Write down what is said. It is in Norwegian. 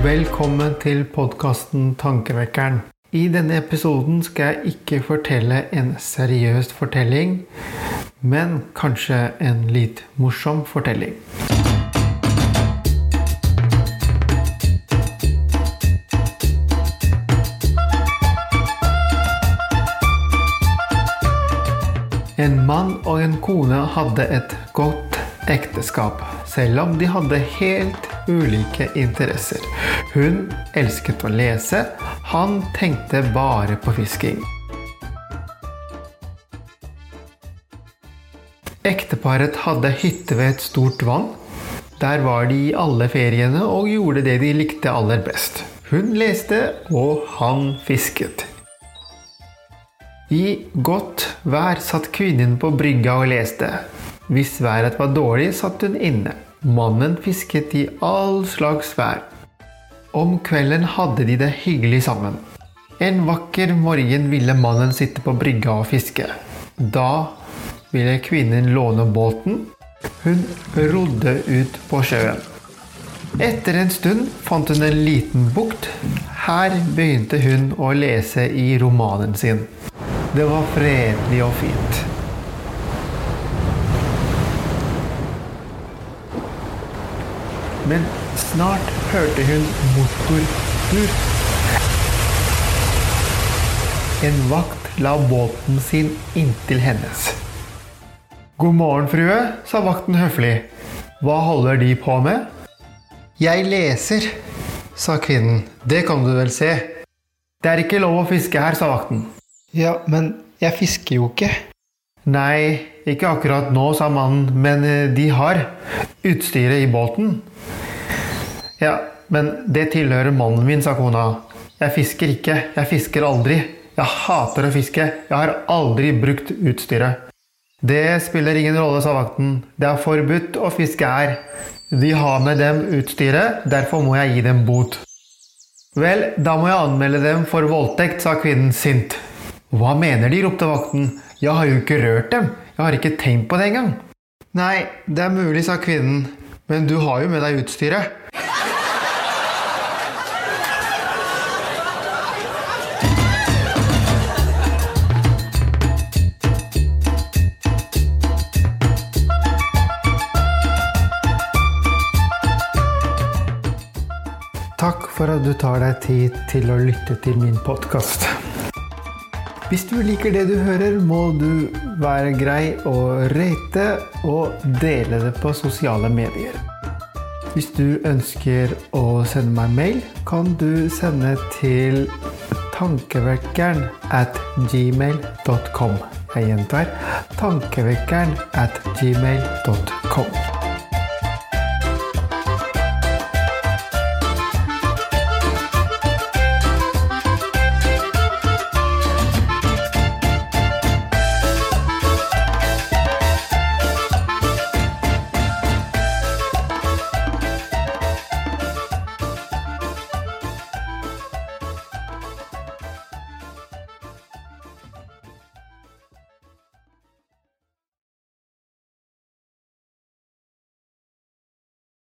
Velkommen til podkasten Tankevekkeren. I denne episoden skal jeg ikke fortelle en seriøs fortelling, men kanskje en litt morsom fortelling. En mann og en kone hadde et godt ekteskap, selv om de hadde helt ulike interesser. Hun elsket å lese, han tenkte bare på fisking. Ekteparet hadde hytte ved et stort vann. Der var de i alle feriene og gjorde det de likte aller best. Hun leste, og han fisket. I godt vær satt kvinnen på brygga og leste. Hvis været var dårlig, satt hun inne. Mannen fisket i all slags vær. Om kvelden hadde de det hyggelig sammen. En vakker morgen ville mannen sitte på brygga og fiske. Da ville kvinnen låne båten. Hun rodde ut på sjøen. Etter en stund fant hun en liten bukt. Her begynte hun å lese i romanen sin. Det var fredelig og fint. Men snart hørte hun motordur. En vakt la båten sin inntil hennes. God morgen, frue, sa vakten høflig. Hva holder De på med? Jeg leser, sa kvinnen. Det kan du vel se. Det er ikke lov å fiske her, sa vakten. Ja, men jeg fisker jo ikke. Nei, ikke akkurat nå, sa mannen, men eh, de har utstyret i båten. Ja, men det tilhører mannen min, sa kona. Jeg fisker ikke, jeg fisker aldri. Jeg hater å fiske, jeg har aldri brukt utstyret. Det spiller ingen rolle, sa vakten. Det er forbudt å fiske her. De har med dem utstyret, derfor må jeg gi dem bot. Vel, da må jeg anmelde dem for voldtekt, sa kvinnen sint. Hva mener de? ropte vakten. Jeg har jo ikke rørt dem. Jeg har ikke tenkt på det engang. Nei, det er mulig, sa kvinnen. Men du har jo med deg utstyret. Takk for at du tar deg tid til å lytte til min podkast. Hvis du liker det du hører, må du være grei og rate og dele det på sosiale medier. Hvis du ønsker å sende meg mail, kan du sende til tankevekkeren at gmail.com. Jeg gjentar tankevekkeren at gmail.com.